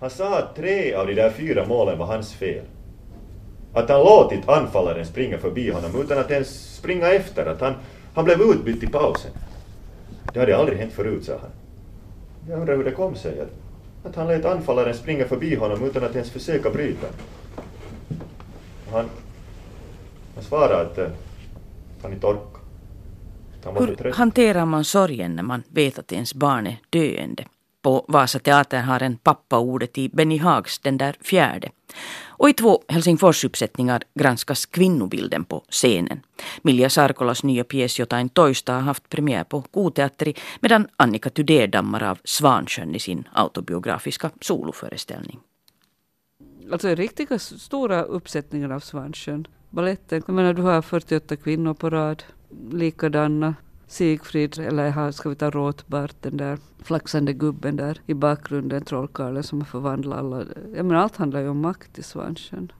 Han sa att tre av de där fyra målen var hans fel. Att han låtit anfallaren springa förbi honom utan att ens springa efter. Att han, han blev utbytt i pausen. Det hade aldrig hänt förut, sa han. Jag undrar hur det kom sig att, att han lät anfallaren springa förbi honom utan att ens försöka bryta. Han, han svarade att uh, han inte orkade. Han var för Hur trött. hanterar man sorgen när man vet att ens barn är döende? På Vasa Teater har en pappa ordet i Benny Haags Den där fjärde. Och i två Helsingforsuppsättningar granskas kvinnobilden på scenen. Milja Sarkolas nya pjäs Jotain toista har haft premiär på Koteatteri medan Annika Tudé dammar av Svansjön i sin autobiografiska soloföreställning. Alltså riktiga stora uppsättningar av Svansjön. Baletten, jag menar du har 48 kvinnor på rad, likadana. Sigfrid, eller ska vi ta Råtbart, den där flaxande gubben där i bakgrunden, trollkarlen som har förvandlat alla. Jag menar allt handlar ju om makt i Svansjön.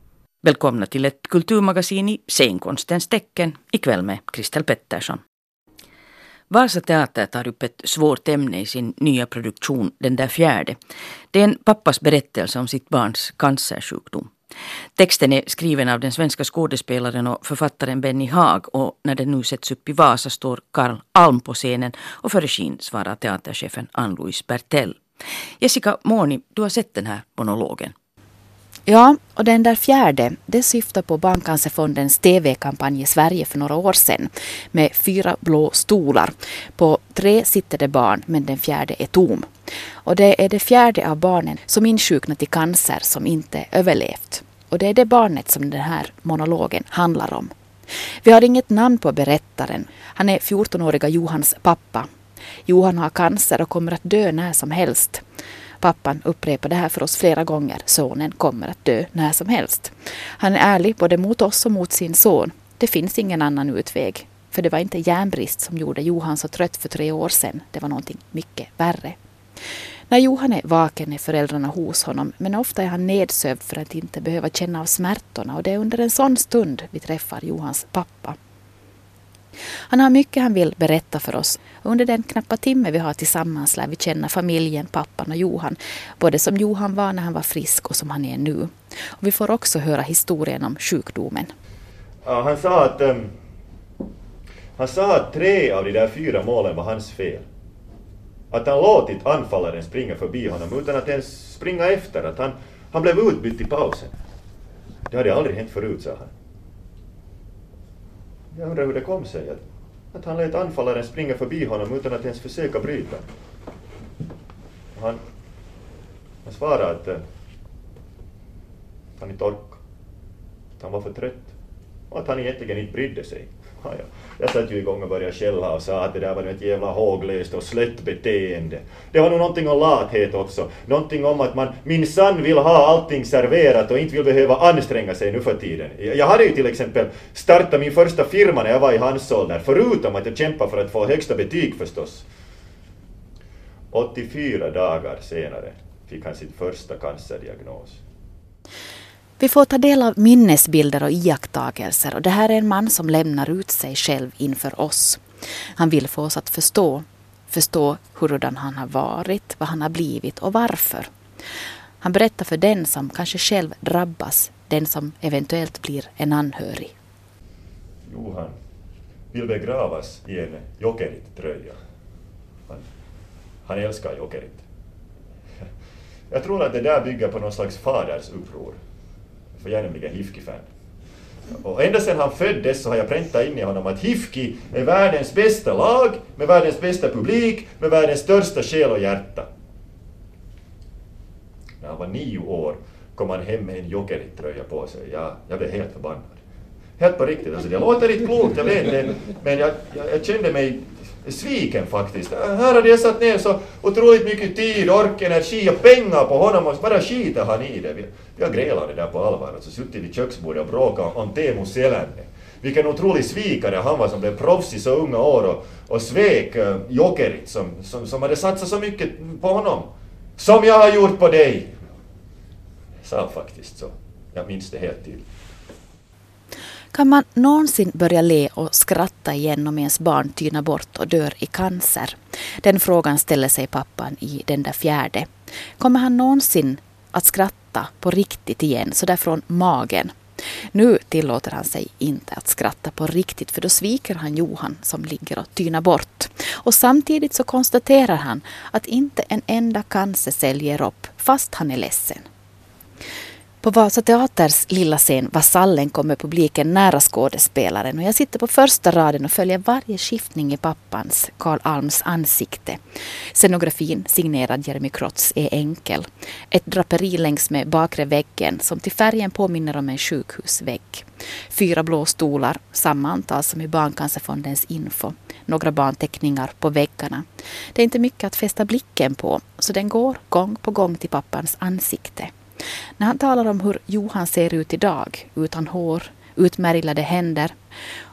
Välkomna till ett kulturmagasin i scenkonstens tecken ikväll med Kristel Pettersson. Vasa Teater tar upp ett svårt ämne i sin nya produktion Den där fjärde. Det är en pappas berättelse om sitt barns cancersjukdom. Texten är skriven av den svenska skådespelaren och författaren Benny Haag och när den nu sätts upp i Vasa står Karl Alm på scenen och för regin svarar teaterchefen Ann-Louise Bertell. Jessica Morni, du har sett den här monologen. Ja, och den där fjärde, det syftar på Barncancerfondens TV-kampanj i Sverige för några år sedan med fyra blå stolar. På tre sitter det barn, men den fjärde är tom. Och det är det fjärde av barnen som insjuknat i cancer som inte överlevt. Och det är det barnet som den här monologen handlar om. Vi har inget namn på berättaren. Han är 14-åriga Johans pappa. Johan har cancer och kommer att dö när som helst. Pappan upprepar det här för oss flera gånger. Sonen kommer att dö när som helst. Han är ärlig både mot oss och mot sin son. Det finns ingen annan utväg. För det var inte järnbrist som gjorde Johan så trött för tre år sedan. Det var någonting mycket värre. När Johan är vaken är föräldrarna hos honom men ofta är han nedsövd för att inte behöva känna av smärtorna och det är under en sån stund vi träffar Johans pappa. Han har mycket han vill berätta för oss. Och under den knappa timme vi har tillsammans lär vi känna familjen, pappan och Johan. Både som Johan var när han var frisk och som han är nu. Och vi får också höra historien om sjukdomen. Ja, han sa att... um, han sa att tre av de där fyra målen var hans fel. Att han låtit anfallaren springa förbi honom utan att ens springa efter. Att han, han blev utbytt i pausen. Det hade aldrig hänt förut, sa han. Jag undrar hur det kom sig att, att han lät anfallaren springa förbi honom utan att ens försöka bryta. Han, han svarade att eh, han inte orkade. Att han var för trött. Och att han egentligen inte brydde sig. Ja, ja. Jag satt ju igång och började skälla och sa att det där var ett jävla håglöst och slött beteende. Det var nog någonting om lathet också. Någonting om att man minsann vill ha allting serverat och inte vill behöva anstränga sig nu för tiden. Jag hade ju till exempel startat min första firma när jag var i hans ålder, förutom att jag kämpade för att få högsta betyg förstås. 84 dagar senare fick han sin första cancerdiagnos. Vi får ta del av minnesbilder och iakttagelser och det här är en man som lämnar ut sig själv inför oss. Han vill få oss att förstå. Förstå hurdan han har varit, vad han har blivit och varför. Han berättar för den som kanske själv drabbas, den som eventuellt blir en anhörig. Johan vill begravas i en Jokerit-tröja. Han, han älskar Jokerit. Jag tror att det där bygger på någon slags faders uppror. För jag är nämligen Hifki-fan. Och ända sedan han föddes så har jag präntat in i honom att Hifki är världens bästa lag, med världens bästa publik, med världens största själ och hjärta. När han var nio år kom han hem med en Jokerit-tröja på sig. Jag, jag blev helt förbannad. Helt på riktigt. Alltså, det låter inte klokt, jag vet det. Men jag, jag, jag kände mig sviken faktiskt. Här hade jag satt ner så otroligt mycket tid, ork, energi och pengar på honom och bara skiter han i det. Vi, vi har grälat det där på allvar. Alltså suttit vid köksbordet och bråkat om Teemu Selänne. Vilken otrolig svikare han var som blev proffs i så unga år och, och svek uh, Jokerit som, som, som hade satsat så mycket på honom. Som jag har gjort på dig! Sa faktiskt så. Jag minns det helt tydligt. Kan man någonsin börja le och skratta igen om ens barn tynar bort och dör i cancer? Den frågan ställer sig pappan i den där fjärde. Kommer han någonsin att skratta på riktigt igen, sådär från magen. Nu tillåter han sig inte att skratta på riktigt för då sviker han Johan som ligger och tynar bort. Och samtidigt så konstaterar han att inte en enda cancercell ger upp fast han är ledsen. På Vasa Teaters lilla scen Vasallen kommer publiken nära skådespelaren och jag sitter på första raden och följer varje skiftning i pappans, Karl Alms, ansikte. Scenografin, signerad Jeremy Krotz, är enkel. Ett draperi längs med bakre väggen som till färgen påminner om en sjukhusvägg. Fyra blå stolar, samma antal som i Barncancerfondens info. Några barnteckningar på väggarna. Det är inte mycket att fästa blicken på, så den går gång på gång till pappans ansikte. När han talar om hur Johan ser ut idag, utan hår, utmärglade händer,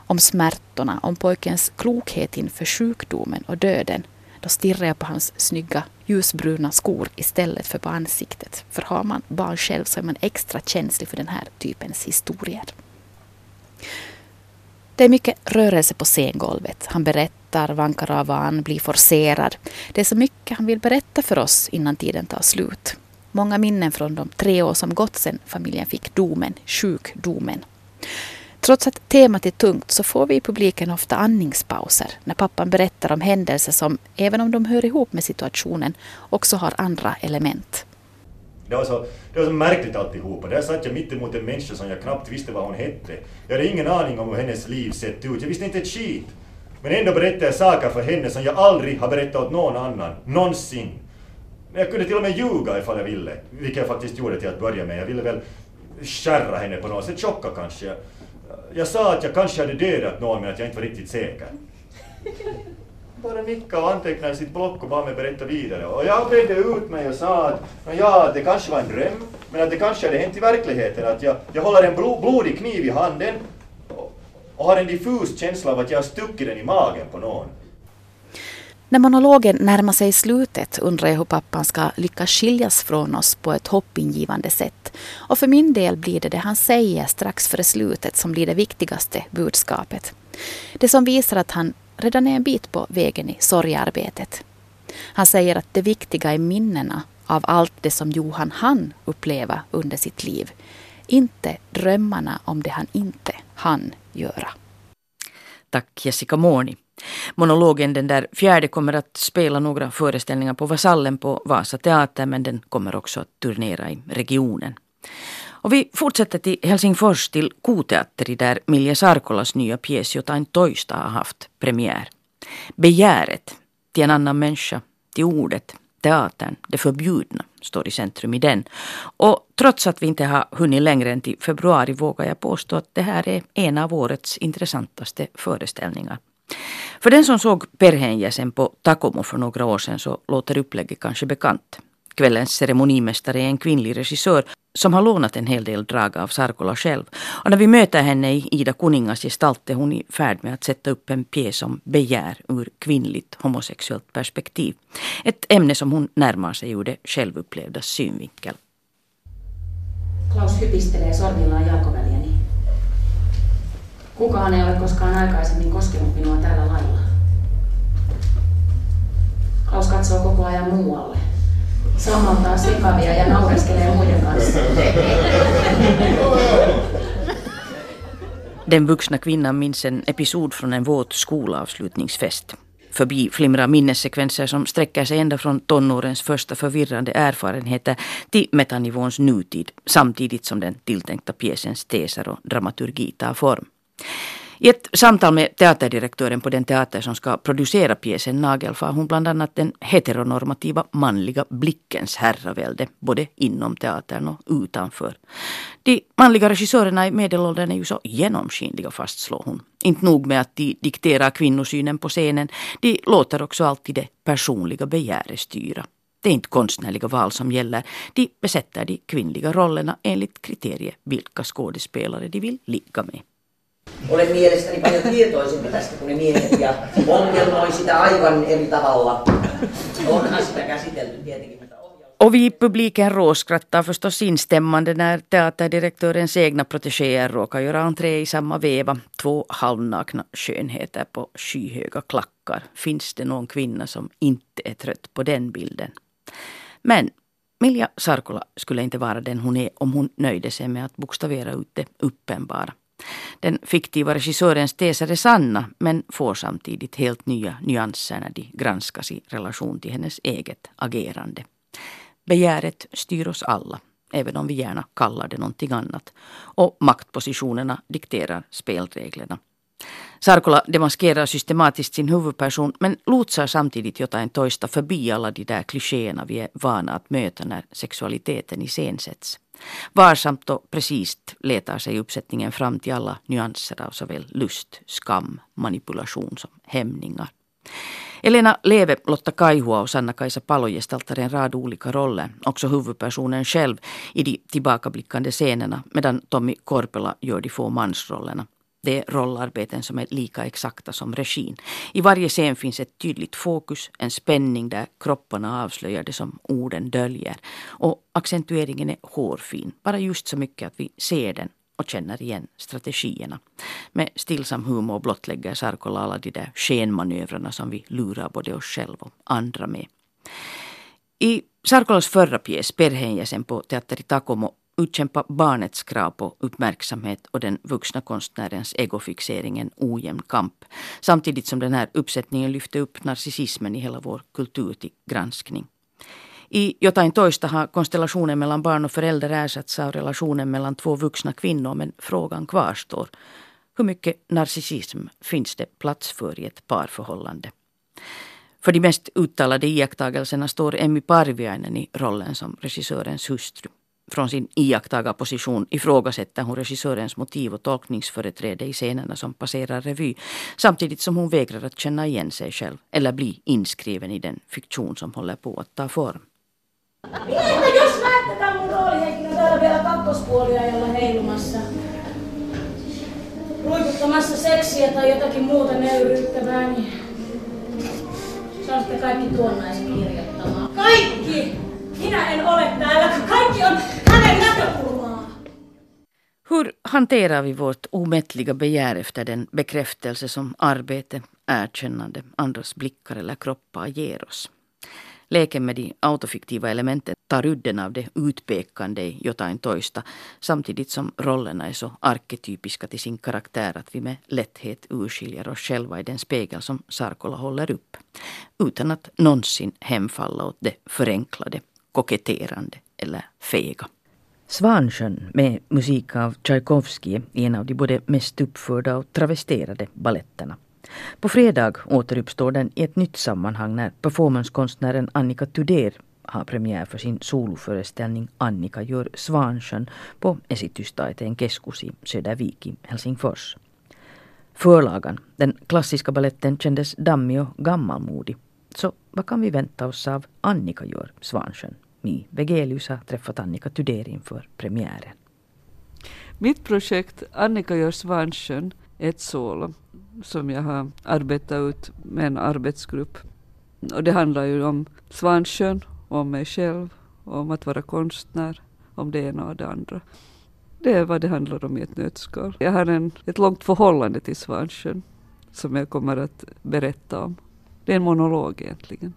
om smärtorna, om pojkens klokhet inför sjukdomen och döden, då stirrar jag på hans snygga ljusbruna skor istället för på ansiktet. För har man barn själv så är man extra känslig för den här typens historier. Det är mycket rörelse på scengolvet. Han berättar, vankar av och an, blir forcerad. Det är så mycket han vill berätta för oss innan tiden tar slut. Många minnen från de tre år som gått sedan familjen fick domen, sjukdomen. Trots att temat är tungt så får vi i publiken ofta andningspauser när pappan berättar om händelser som, även om de hör ihop med situationen, också har andra element. Det var, så, det var så märkligt alltihopa. Där satt jag mitt emot en människa som jag knappt visste vad hon hette. Jag hade ingen aning om hur hennes liv sett ut. Jag visste inte ett skit. Men ändå berättade jag saker för henne som jag aldrig har berättat åt någon annan. Någonsin. Men Jag kunde till och med ljuga ifall jag ville, vilket jag faktiskt gjorde till att börja med. Jag ville väl skärra henne på något sätt, chocka kanske. Jag sa att jag kanske hade dödat någon men att jag inte var riktigt säker. Bara nicka och anteckna i sitt block och bad mig berätta vidare. Och jag bredde ut mig och sa att ja, det kanske var en dröm, men att det kanske hade hänt i verkligheten. Att jag, jag håller en blodig kniv i handen och har en diffus känsla av att jag har stuckit den i magen på någon. När monologen närmar sig slutet undrar jag hur pappan ska lyckas skiljas från oss på ett hoppingivande sätt. Och för min del blir det det han säger strax före slutet som blir det viktigaste budskapet. Det som visar att han redan är en bit på vägen i sorgearbetet. Han säger att det viktiga är minnena av allt det som Johan hann uppleva under sitt liv. Inte drömmarna om det han inte hann göra. Tack Jessica Morni. Monologen den där fjärde kommer att spela några föreställningar på Vasallen på Vasa Teater men den kommer också att turnera i regionen. Och vi fortsätter till Helsingfors till Koteatteri där Milja Sarkolas nya pjäs Jotain toista har haft premiär. Begäret till en annan människa, till ordet, teatern, det förbjudna, står i centrum i den. Och trots att vi inte har hunnit längre än till februari vågar jag påstå att det här är en av årets intressantaste föreställningar. För den som såg Perhenjäsen på Takomo för några år sedan så låter upplägget kanske bekant. Kvällens ceremonimästare är en kvinnlig regissör som har lånat en hel del drag av Sarkola själv. Och när vi möter henne i Ida Kuningas gestalt är hon i färd med att sätta upp en pjäs om begär ur kvinnligt homosexuellt perspektiv. Ett ämne som hon närmar sig ur det självupplevda synvinkel. Klaus hypistelee sormillaan jalkoväliäni. Kukaan ei ole koskaan aikaisemmin koskenut minua tällä lailla. Klaus katsoo koko ajan muualle. Sammaltaa sekavia ja naureskelee muiden kanssa. Den vuxna kvinnan minns en episod från en våt skolavslutningsfest. Förbi flimrar minnessekvenser som sträcker sig ända från tonårens första förvirrande erfarenheter till metanivåns nutid samtidigt som den tilltänkta pjäsens teser och dramaturgi tar form. I ett samtal med teaterdirektören på den teater som ska producera pjäsen nagelfar hon bland annat den heteronormativa manliga blickens herravälde både inom teatern och utanför. De manliga regissörerna i medelåldern är ju så genomskinliga fastslår hon. Inte nog med att de dikterar kvinnosynen på scenen, de låter också alltid det personliga begäret styra. Det är inte konstnärliga val som gäller. De besätter de kvinnliga rollerna enligt kriteriet vilka skådespelare de vill ligga med. Olen mielestäni paljon tietoisempi tästä kuin ne miehet ja ongelmoin sitä aivan eri tavalla. Onhan sitä käsitelty tietenkin. Och vi i publiken råskrattar förstås instämmande när teaterdirektörens egna protegéer råkar göra entré i samma veva. Två halvnakna skönheter på skyhöga klackar. Finns det någon kvinna som inte är trött på den bilden? Men Milja Sarkola skulle inte vara den hon är om hon nöjde sig med att bokstavera ut det uppenbara. Den fiktiva regissörens teser är sanna men får samtidigt helt nya nyanser när de granskas i relation till hennes eget agerande. Begäret styr oss alla, även om vi gärna kallar det någonting annat. Och maktpositionerna dikterar spelreglerna. Sarkola demaskerar systematiskt sin huvudperson men lotsar samtidigt jotain toista förbi alla de där klichéerna vi är vana att möta när sexualiteten iscensätts. Varsamt och precis letar sig uppsättningen fram till alla nyanser av såväl lust, skam, manipulation som hämningar. Elena Leve, Lotta Kaihua och Sanna-Kaisa Palo gestaltar en rad olika roller, också huvudpersonen själv i de tillbakablickande scenerna medan Tommy Korpela gör de få mansrollerna. Det är rollarbeten som är lika exakta som regin. I varje scen finns ett tydligt fokus, en spänning där kropparna avslöjar det som orden döljer. Och accentueringen är hårfin, bara just så mycket att vi ser den och känner igen strategierna. Med stillsam humor blottlägger Sarkola alla de där skenmanövrarna som vi lurar både oss själva och andra med. I Sarkolas förra pjäs Perheenjäsen på Teater i Takomo utkämpa barnets krav på uppmärksamhet och den vuxna konstnärens egofixering en ojämn kamp. Samtidigt som den här uppsättningen lyfte upp narcissismen i hela vår kultur till granskning. I jotain toista har konstellationen mellan barn och förälder ersatts av relationen mellan två vuxna kvinnor men frågan kvarstår. Hur mycket narcissism finns det plats för i ett parförhållande? För de mest uttalade iakttagelserna står Emmy Parviainen i rollen som regissörens hustru. Från sin iakttagarposition ifrågasätter hon regissörens motiv och tolkningsföreträde i scenerna som passerar revy samtidigt som hon vägrar att känna igen sig själv eller bli inskriven i den fiktion som håller på att ta form. Mitä jos näette mun roolihenkilön täällä vielä kakkospuolia jolla heilumassa? Ruikuttamassa seksiä tai jotakin muuta nöyryyttävää, niin saatte kaikki tuonnaiset kirjoittamaan. Kaikki! Minä en ole täällä, kun kaikki on hänen näkökulmaa. Hur hanterar vi vårt omättliga begär efter den bekräftelse som arbete, erkännande, andras blickar eller kroppar ger oss? Leken med de autofiktiva elementen tar udden av det utpekande i jotain toista samtidigt som rollerna är så arketypiska till sin karaktär att vi med lätthet urskiljer oss själva i den spegel som Sarkola håller upp. Utan att någonsin hemfalla åt det förenklade koketterande eller fega. Svansjön med musik av Tchaikovsky är en av de både mest uppförda och travesterade balletterna. På fredag återuppstår den i ett nytt sammanhang när performancekonstnären Annika Tudér har premiär för sin soloföreställning Annika gör Svansjön på Esitystaiteen keskus i Södervik i Helsingfors. Förlagan, den klassiska balletten, kändes dammig och gammalmodig. Så vad kan vi vänta oss av Annika gör Svansjön? Mi Vegelius har träffat Annika Tudér inför premiären. Mitt projekt Annika gör Svansjön är ett solo som jag har arbetat ut med en arbetsgrupp. Och det handlar ju om Svansjön, om mig själv, om att vara konstnär, om det ena och det andra. Det är vad det handlar om i ett nötskal. Jag har en, ett långt förhållande till Svansjön som jag kommer att berätta om. Det är en monolog egentligen.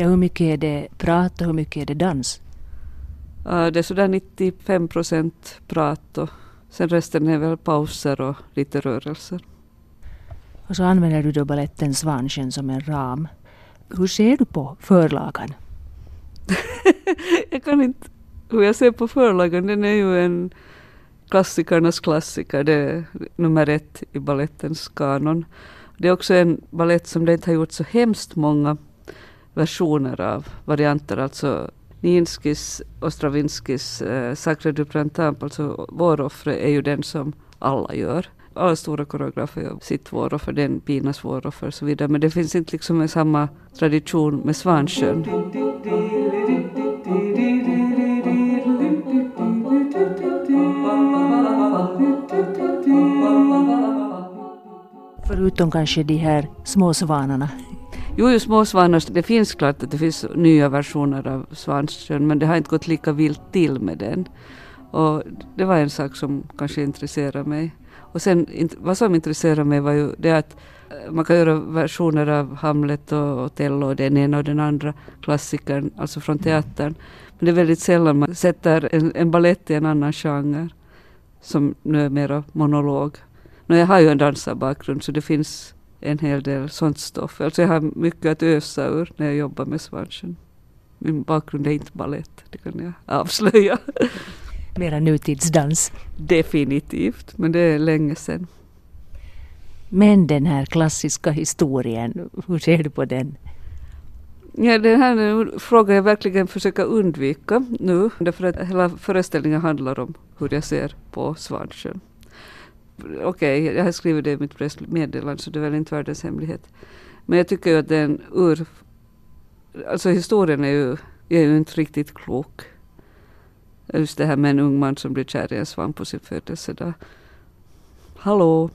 Ja, hur mycket är det prat och hur mycket är det dans? Uh, det är sådär 95 procent prat och sen resten är väl pauser och lite rörelser. Och så använder du då baletten Svansjön som en ram. Hur ser du på förlagan? jag kan inte... Hur jag ser på förlagan, den är ju en klassikernas klassiker. Det är nummer ett i ballettens kanon. Det är också en ballett som det inte har gjort så hemskt många versioner av, varianter. Alltså Ninskis och Stravinskis eh, Sacre du Printemps, alltså Våroffre, är ju den som alla gör. Alla stora koreografer gör sitt våroffer, den Pinas våroffer och så vidare. Men det finns inte liksom en samma tradition med Svansjön. Förutom kanske de här små svanarna. Jo, ju småsvanar, det finns klart att det finns nya versioner av Svansjön men det har inte gått lika vilt till med den. Och det var en sak som kanske intresserade mig. Och sen vad som intresserade mig var ju det att eh, man kan göra versioner av Hamlet och Otello och den ena och den andra klassikern, alltså från teatern. Men det är väldigt sällan man sätter en, en ballett i en annan genre. Som nu är mera monolog. Men jag har ju en dansarbakgrund så det finns en hel del sånt stoff. Alltså jag har mycket att ösa ur när jag jobbar med Svansen. Min bakgrund är inte ballett, det kan jag avslöja. Mera nutidsdans. Definitivt, men det är länge sedan. Men den här klassiska historien, hur ser du på den? Ja, den här frågan jag verkligen försöker undvika nu, därför att hela föreställningen handlar om hur jag ser på Svansjön. Okej, okay, jag har skrivit det i mitt pressmeddelande så det är väl inte världens hemlighet. Men jag tycker ju att den ur... Alltså historien är ju, är ju inte riktigt klok. Just det här med en ung man som blir kär i en svamp på sin födelsedag. Hallå!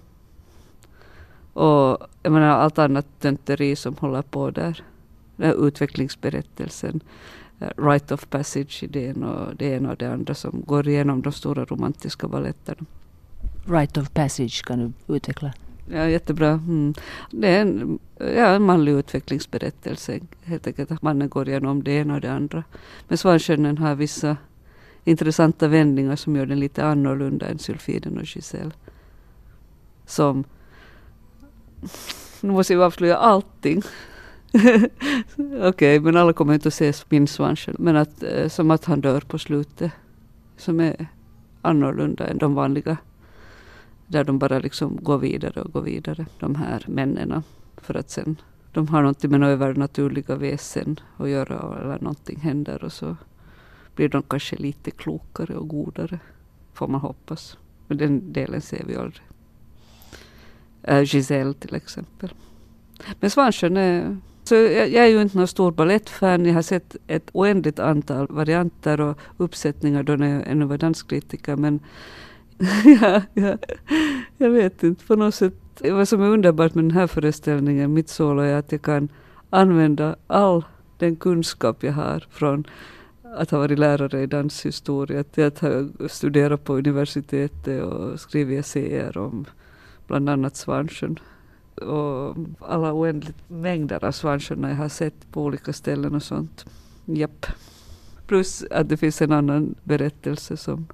Och jag menar allt annat tönteri som håller på där. Den här utvecklingsberättelsen, eh, right of Passage-idén och det ena och det andra som går igenom de stora romantiska baletterna. Rite of Passage kan du utveckla? Ja, jättebra. Mm. Det är en, ja, en manlig utvecklingsberättelse. Helt enkelt att mannen går igenom det ena och det andra. Men Svanskönnen har vissa intressanta vändningar som gör den lite annorlunda än Sylfiden och Giselle. Som... Nu måste jag avslöja allting. Okej, okay, men alla kommer inte att se min svanskön. Men att, eh, som att han dör på slutet. Som är annorlunda än de vanliga. Där de bara liksom går vidare och går vidare, de här männen. För att sen, de har någonting med några övernaturliga väsen att göra eller någonting händer och så blir de kanske lite klokare och godare. Får man hoppas. Men den delen ser vi aldrig. Äh, Giselle till exempel. Men Svansjön är... Eh, så jag, jag är ju inte någon stor balettfan. Jag har sett ett oändligt antal varianter och uppsättningar då när jag ännu var danskritiker. Men ja, ja, jag vet inte. På något sätt. Vad som är underbart med den här föreställningen, mitt solo, är att jag kan använda all den kunskap jag har från att ha varit lärare i danshistoria, till att ha studerat på universitetet och skrivit essäer om bland annat Svansjön. Och alla oändligt mängder av Svansjön jag har sett på olika ställen och sånt. Japp. Plus att det finns en annan berättelse som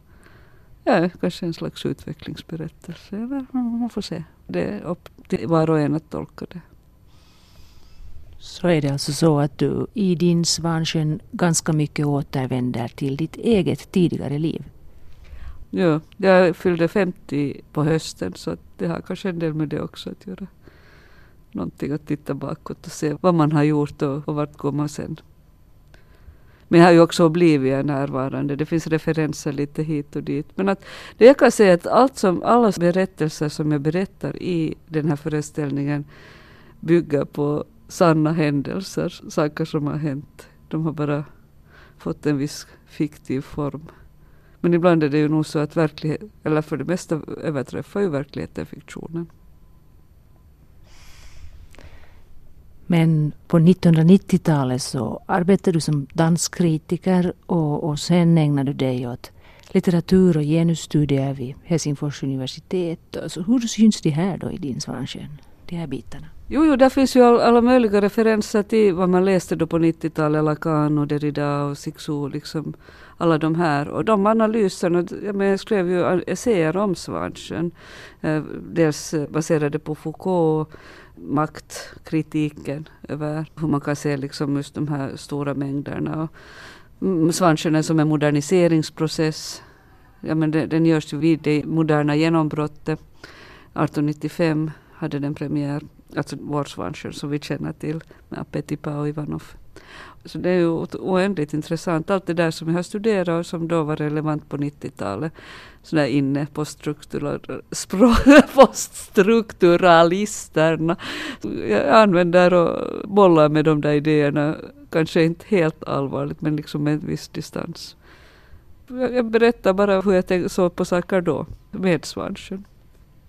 ja, kanske en slags utvecklingsberättelse. Man får se. Det är upp till var och en att tolka det. Så är det alltså så att du i din Svansjön ganska mycket återvänder till ditt eget tidigare liv? Ja, jag fyllde 50 på hösten så det har kanske en del med det också att göra. Någonting att titta bakåt och se vad man har gjort och, och vart går man sen. Men jag har ju också blivit närvarande. Det finns referenser lite hit och dit. Men att det jag kan säga att allt som, alla berättelser som jag berättar i den här föreställningen bygger på sanna händelser, saker som har hänt. De har bara fått en viss fiktiv form. Men ibland är det ju nog så att verkligheten, eller för det mesta överträffar ju verkligheten fiktionen. Men på 1990-talet så arbetade du som danskritiker och, och sen ägnade du dig åt litteratur och genusstudier vid Helsingfors universitet. Så hur syns det här då i din Svansjön, de här bitarna? Jo, jo, där finns ju all, alla möjliga referenser till vad man läste då på 90-talet, Lacan och Derrida och Sixou, liksom alla de här. Och de analyserna, jag, menar, jag skrev ju essäer om Svansjön, eh, dels baserade på Foucault, maktkritiken över hur man kan se liksom just de här stora mängderna. Och Svansjön är som en moderniseringsprocess. Ja, men den, den görs ju vid det moderna genombrottet. 1895 hade den premiär alltså vår Svansjön som vi känner till med Apetipa och Ivanov. Så det är ju oändligt intressant. Allt det där som jag har studerat och som då var relevant på 90-talet. Sådär inne på poststrukturalisterna. Jag använder och bollar med de där idéerna. Kanske inte helt allvarligt men liksom med en viss distans. Jag berättar bara hur jag såg på saker då med svansen.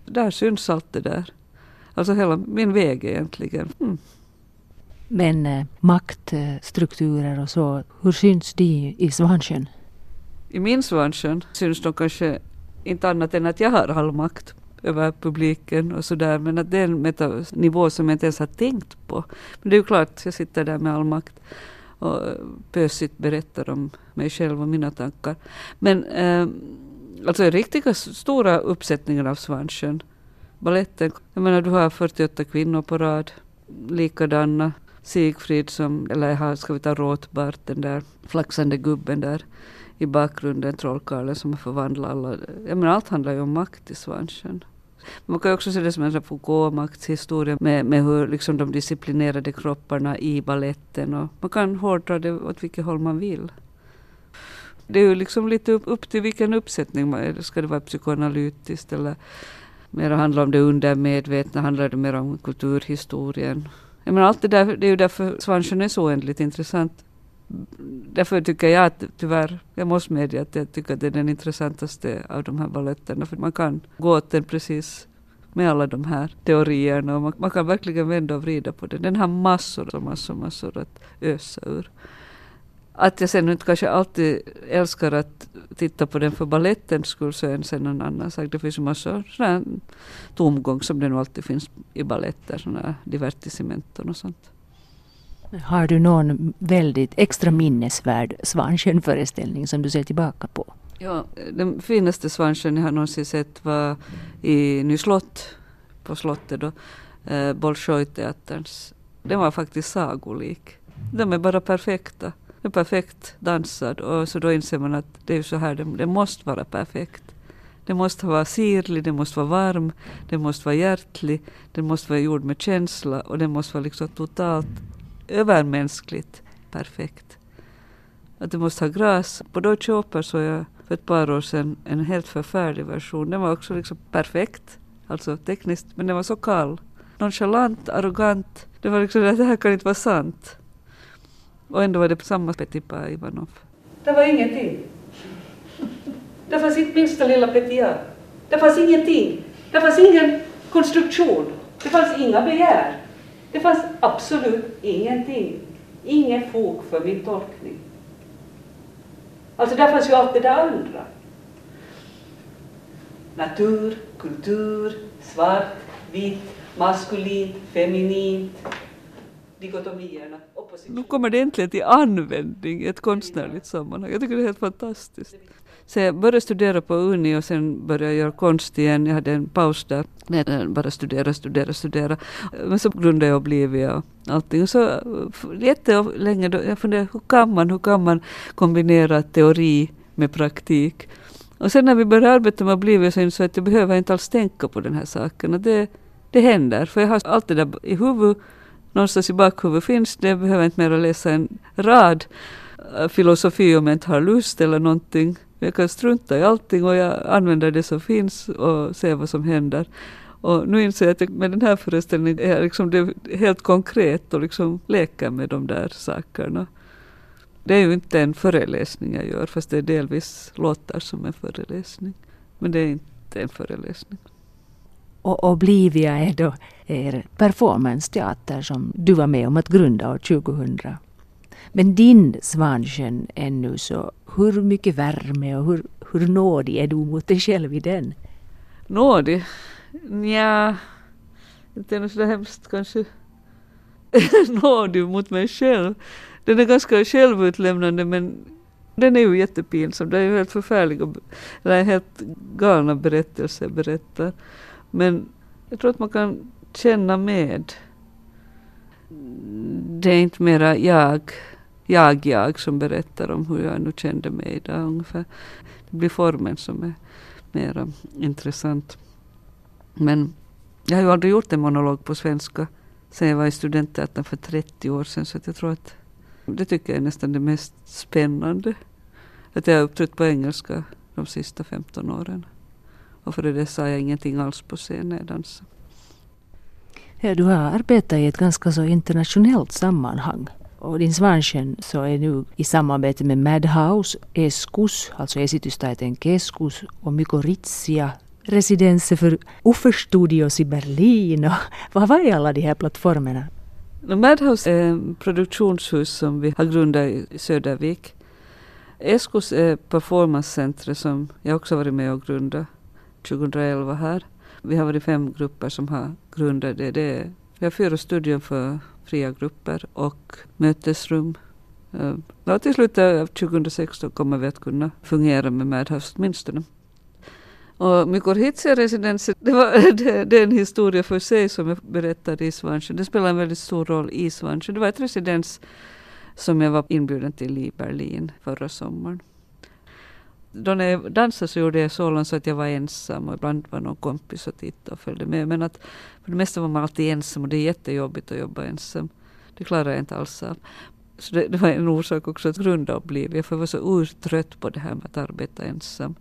Där syns allt det där. Alltså hela min väg egentligen. Mm. Men eh, maktstrukturer och så, hur syns de i Svansjön? I min Svansjön syns de kanske inte annat än att jag har all makt över publiken och sådär. Men att det är en nivå som jag inte ens har tänkt på. Men det är ju klart, jag sitter där med all makt. och pösigt berättar om mig själv och mina tankar. Men eh, alltså riktiga stora uppsättningar av Svansjön. Baletten, jag menar du har 48 kvinnor på rad, likadana. Sigfrid som, eller har, ska vi ta Råtbart, den där flaxande gubben där i bakgrunden, trollkarlen som har förvandlat alla. Jag menar allt handlar ju om makt i Svansjön. Man kan också se det som en Foucault-maktshistoria med, med hur liksom de disciplinerade kropparna i balletten. Och man kan hårdra det åt vilket håll man vill. Det är ju liksom lite upp, upp till vilken uppsättning man är. Ska det vara psykoanalytiskt eller mer handla om det undermedvetna? Handlar det mer om kulturhistorien? Jag menar, allt det där, det är ju därför Svansjön är så oändligt intressant. Därför tycker jag att tyvärr, jag måste medge att jag tycker att det är den intressantaste av de här baletterna. För man kan gå åt den precis med alla de här teorierna och man, man kan verkligen vända och vrida på den. Den har massor och massor, massor att ösa ur. Att jag sen inte kanske alltid älskar att titta på den för balettens skull så är en sen en annan sak. Det finns ju massor sådär tomgång som det nog alltid finns i baletter, sådana divertissementen och sånt. Har du någon väldigt extra minnesvärd Svansjön-föreställning som du ser tillbaka på? Ja, den finaste Svansjön jag har någonsin sett var i Nyslott, på slottet då, eh, Bolshoi-teaterns. Den var faktiskt sagolik. De är bara perfekta. Den är perfekt dansad och så då inser man att det är så här, det, det måste vara perfekt. Den måste vara sirlig, den måste vara varm, den måste vara hjärtlig, den måste vara gjord med känsla och den måste vara liksom totalt övermänskligt perfekt. Att den måste ha gräs. På Deutsche Oper såg jag för ett par år sedan en helt förfärlig version. Den var också liksom perfekt, alltså tekniskt, men den var så kall. Nonchalant, arrogant. Det var liksom det här kan inte vara sant. Och ändå var det samma Petipa Ivanov. Det var ingenting. Det fanns inte minsta lilla Petia. Det fanns ingenting. Det fanns ingen konstruktion. Det fanns inga begär. Det fanns absolut ingenting. Ingen fog för min tolkning. Alltså där fanns ju allt det där andra. Natur, kultur, svart, vitt, maskulint, feminint, dikotomierna. Nu kommer det äntligen till användning i ett konstnärligt sammanhang. Jag tycker det är helt fantastiskt. Så jag började studera på Uni och sen började jag göra konst igen. Jag hade en paus där med bara studera, studera, studera. Men så grundade jag Oblivia och allting. Och så eh, jättelänge då, jag funderade, hur kan man, hur kan man kombinera teori med praktik? Och sen när vi började arbeta med Oblivia så insåg jag att jag behöver inte alls tänka på den här saken. Och det, det händer, för jag har allt det där i huvudet. Någonstans i bakhuvudet finns det, jag behöver inte mer läsa en rad eh, filosofi om jag inte har lust eller någonting. Jag kan strunta i allting och jag använder det som finns och ser vad som händer. Och nu inser jag att med den här föreställningen är jag liksom det helt konkret och liksom leker med de där sakerna. Det är ju inte en föreläsning jag gör, fast det delvis låter som en föreläsning. Men det är inte en föreläsning. Och Oblivia är då er performance-teater som du var med om att grunda år 2000. Men din Svansjön ännu så, hur mycket värme och hur, hur nådig är du mot dig själv i den? Nådig? Nja, inte är något så hemskt kanske nådig mot mig själv. Den är ganska självutlämnande men den är ju jättepinsam. Det är ju helt förfärliga, eller helt galna berättelser jag berättar. Men jag tror att man kan känna med. Det är inte mera jag jag, jag som berättar om hur jag nu kände mig idag ungefär. Det blir formen som är mera intressant. Men jag har ju aldrig gjort en monolog på svenska sen jag var i studentteatern för 30 år sedan. Så jag tror att det tycker jag är nästan det mest spännande. Att jag har uppträtt på engelska de sista 15 åren. Och före det sa jag ingenting alls på scen när jag dansade. Ja, du har arbetat i ett ganska så internationellt sammanhang. Och din Svansjön så är nu i samarbete med Madhouse, Eskus, alltså Esitystaiten keskus och Mykorrhizia residenser för Uffe Studios i Berlin. Och vad var alla de här plattformarna? Madhouse är ett produktionshus som vi har grundat i Södervik. Eskus är performancecentret som jag också varit med och grundat 2011 här. Vi har varit fem grupper som har grundat det. det är, vi har fyra studier för fria grupper och mötesrum eh, Ja, till slutet av 2016 kommer vi att kunna fungera med Madhouse åtminstone. Och Mykorrhiza det, var, det, det, är en historia för sig som jag berättade i Svansjö. Det spelar en väldigt stor roll i Svansjö. Det var ett residens som jag var inbjuden till i Berlin förra sommaren. Då när jag dansade så gjorde jag så så att jag var ensam och ibland var någon kompis och tittade och följde med. Men att för det mesta var man alltid ensam och det är jättejobbigt att jobba ensam. Det klarar jag inte alls av. Så det, det var en orsak också att grunda Oblivia, för jag var så urtrött på det här med att arbeta ensam.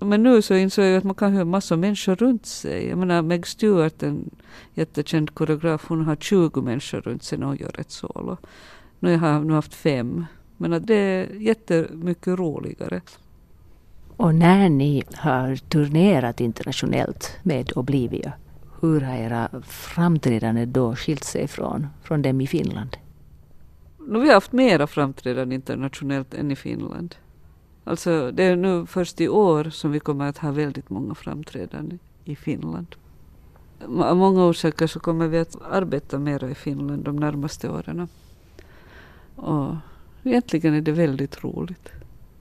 Men nu så insåg jag att man kan ha massor av människor runt sig. Jag menar Meg Stewart, en jättekänd koreograf, hon har 20 människor runt sig när hon gör ett solo. Nu har jag nu haft fem. Men att det är jättemycket roligare. Och när ni har turnerat internationellt med Oblivia, hur har era framträdanden då skilt sig från, från dem i Finland? Nu, vi har haft mera framträdanden internationellt än i Finland. Alltså det är nu först i år som vi kommer att ha väldigt många framträdanden i Finland. Av många orsaker så kommer vi att arbeta mera i Finland de närmaste åren. Och egentligen är det väldigt roligt.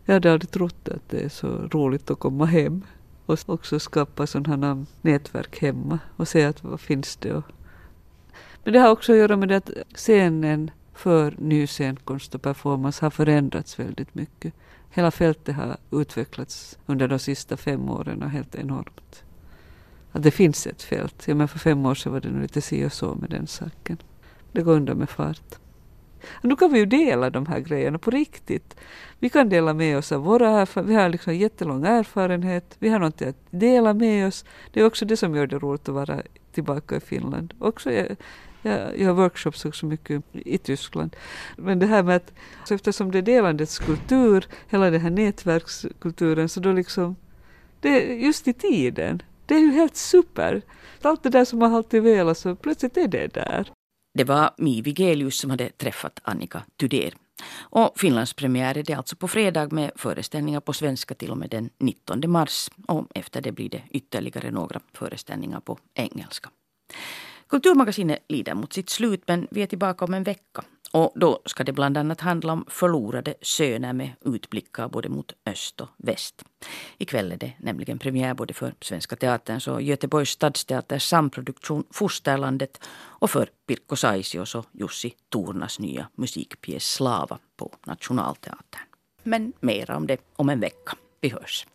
Jag hade aldrig trott att det är så roligt att komma hem och också skapa sådana nätverk hemma och se att vad finns det. Men det har också att göra med att scenen för ny scenkonst och performance har förändrats väldigt mycket. Hela fältet har utvecklats under de sista fem åren och helt enormt. Att det finns ett fält. Ja, men för fem år sedan var det nog lite si och så med den saken. Det går undan med fart. Nu kan vi ju dela de här grejerna på riktigt. Vi kan dela med oss av våra erfarenheter. Vi har liksom jättelång erfarenhet. Vi har någonting att dela med oss. Det är också det som gör det roligt att vara tillbaka i Finland. Också jag, jag, jag har workshops också mycket i Tyskland. Men det här med att så eftersom det är delandets kultur, hela den här nätverkskulturen, så då liksom, det är just i tiden. Det är ju helt super. Allt det där som man alltid velat, så plötsligt är det där. Det var Mi Vigelius som hade träffat Annika Tudér. Och Finlandspremiär är det alltså på fredag med föreställningar på svenska till och med den 19 mars. Och efter det blir det ytterligare några föreställningar på engelska. Kulturmagasinet lider mot sitt slut men vi är tillbaka om en vecka. Och då ska det bland annat handla om förlorade söner med utblickar både mot öst och väst. Ikväll är det nämligen premiär både för Svenska Teaterns och Göteborgs stadsteaters samproduktion Fosterlandet och för Pirkko Saisios och Jussi Tornas nya musikpjäs Slava på Nationalteatern. Men mera om det om en vecka. Vi hörs.